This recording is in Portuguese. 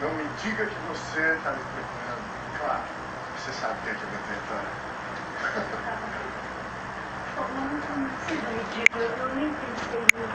Não me diga que você está me procurando. Claro, você sabe que é que eu vou Não, não, não diga não. eu nem pensei nisso.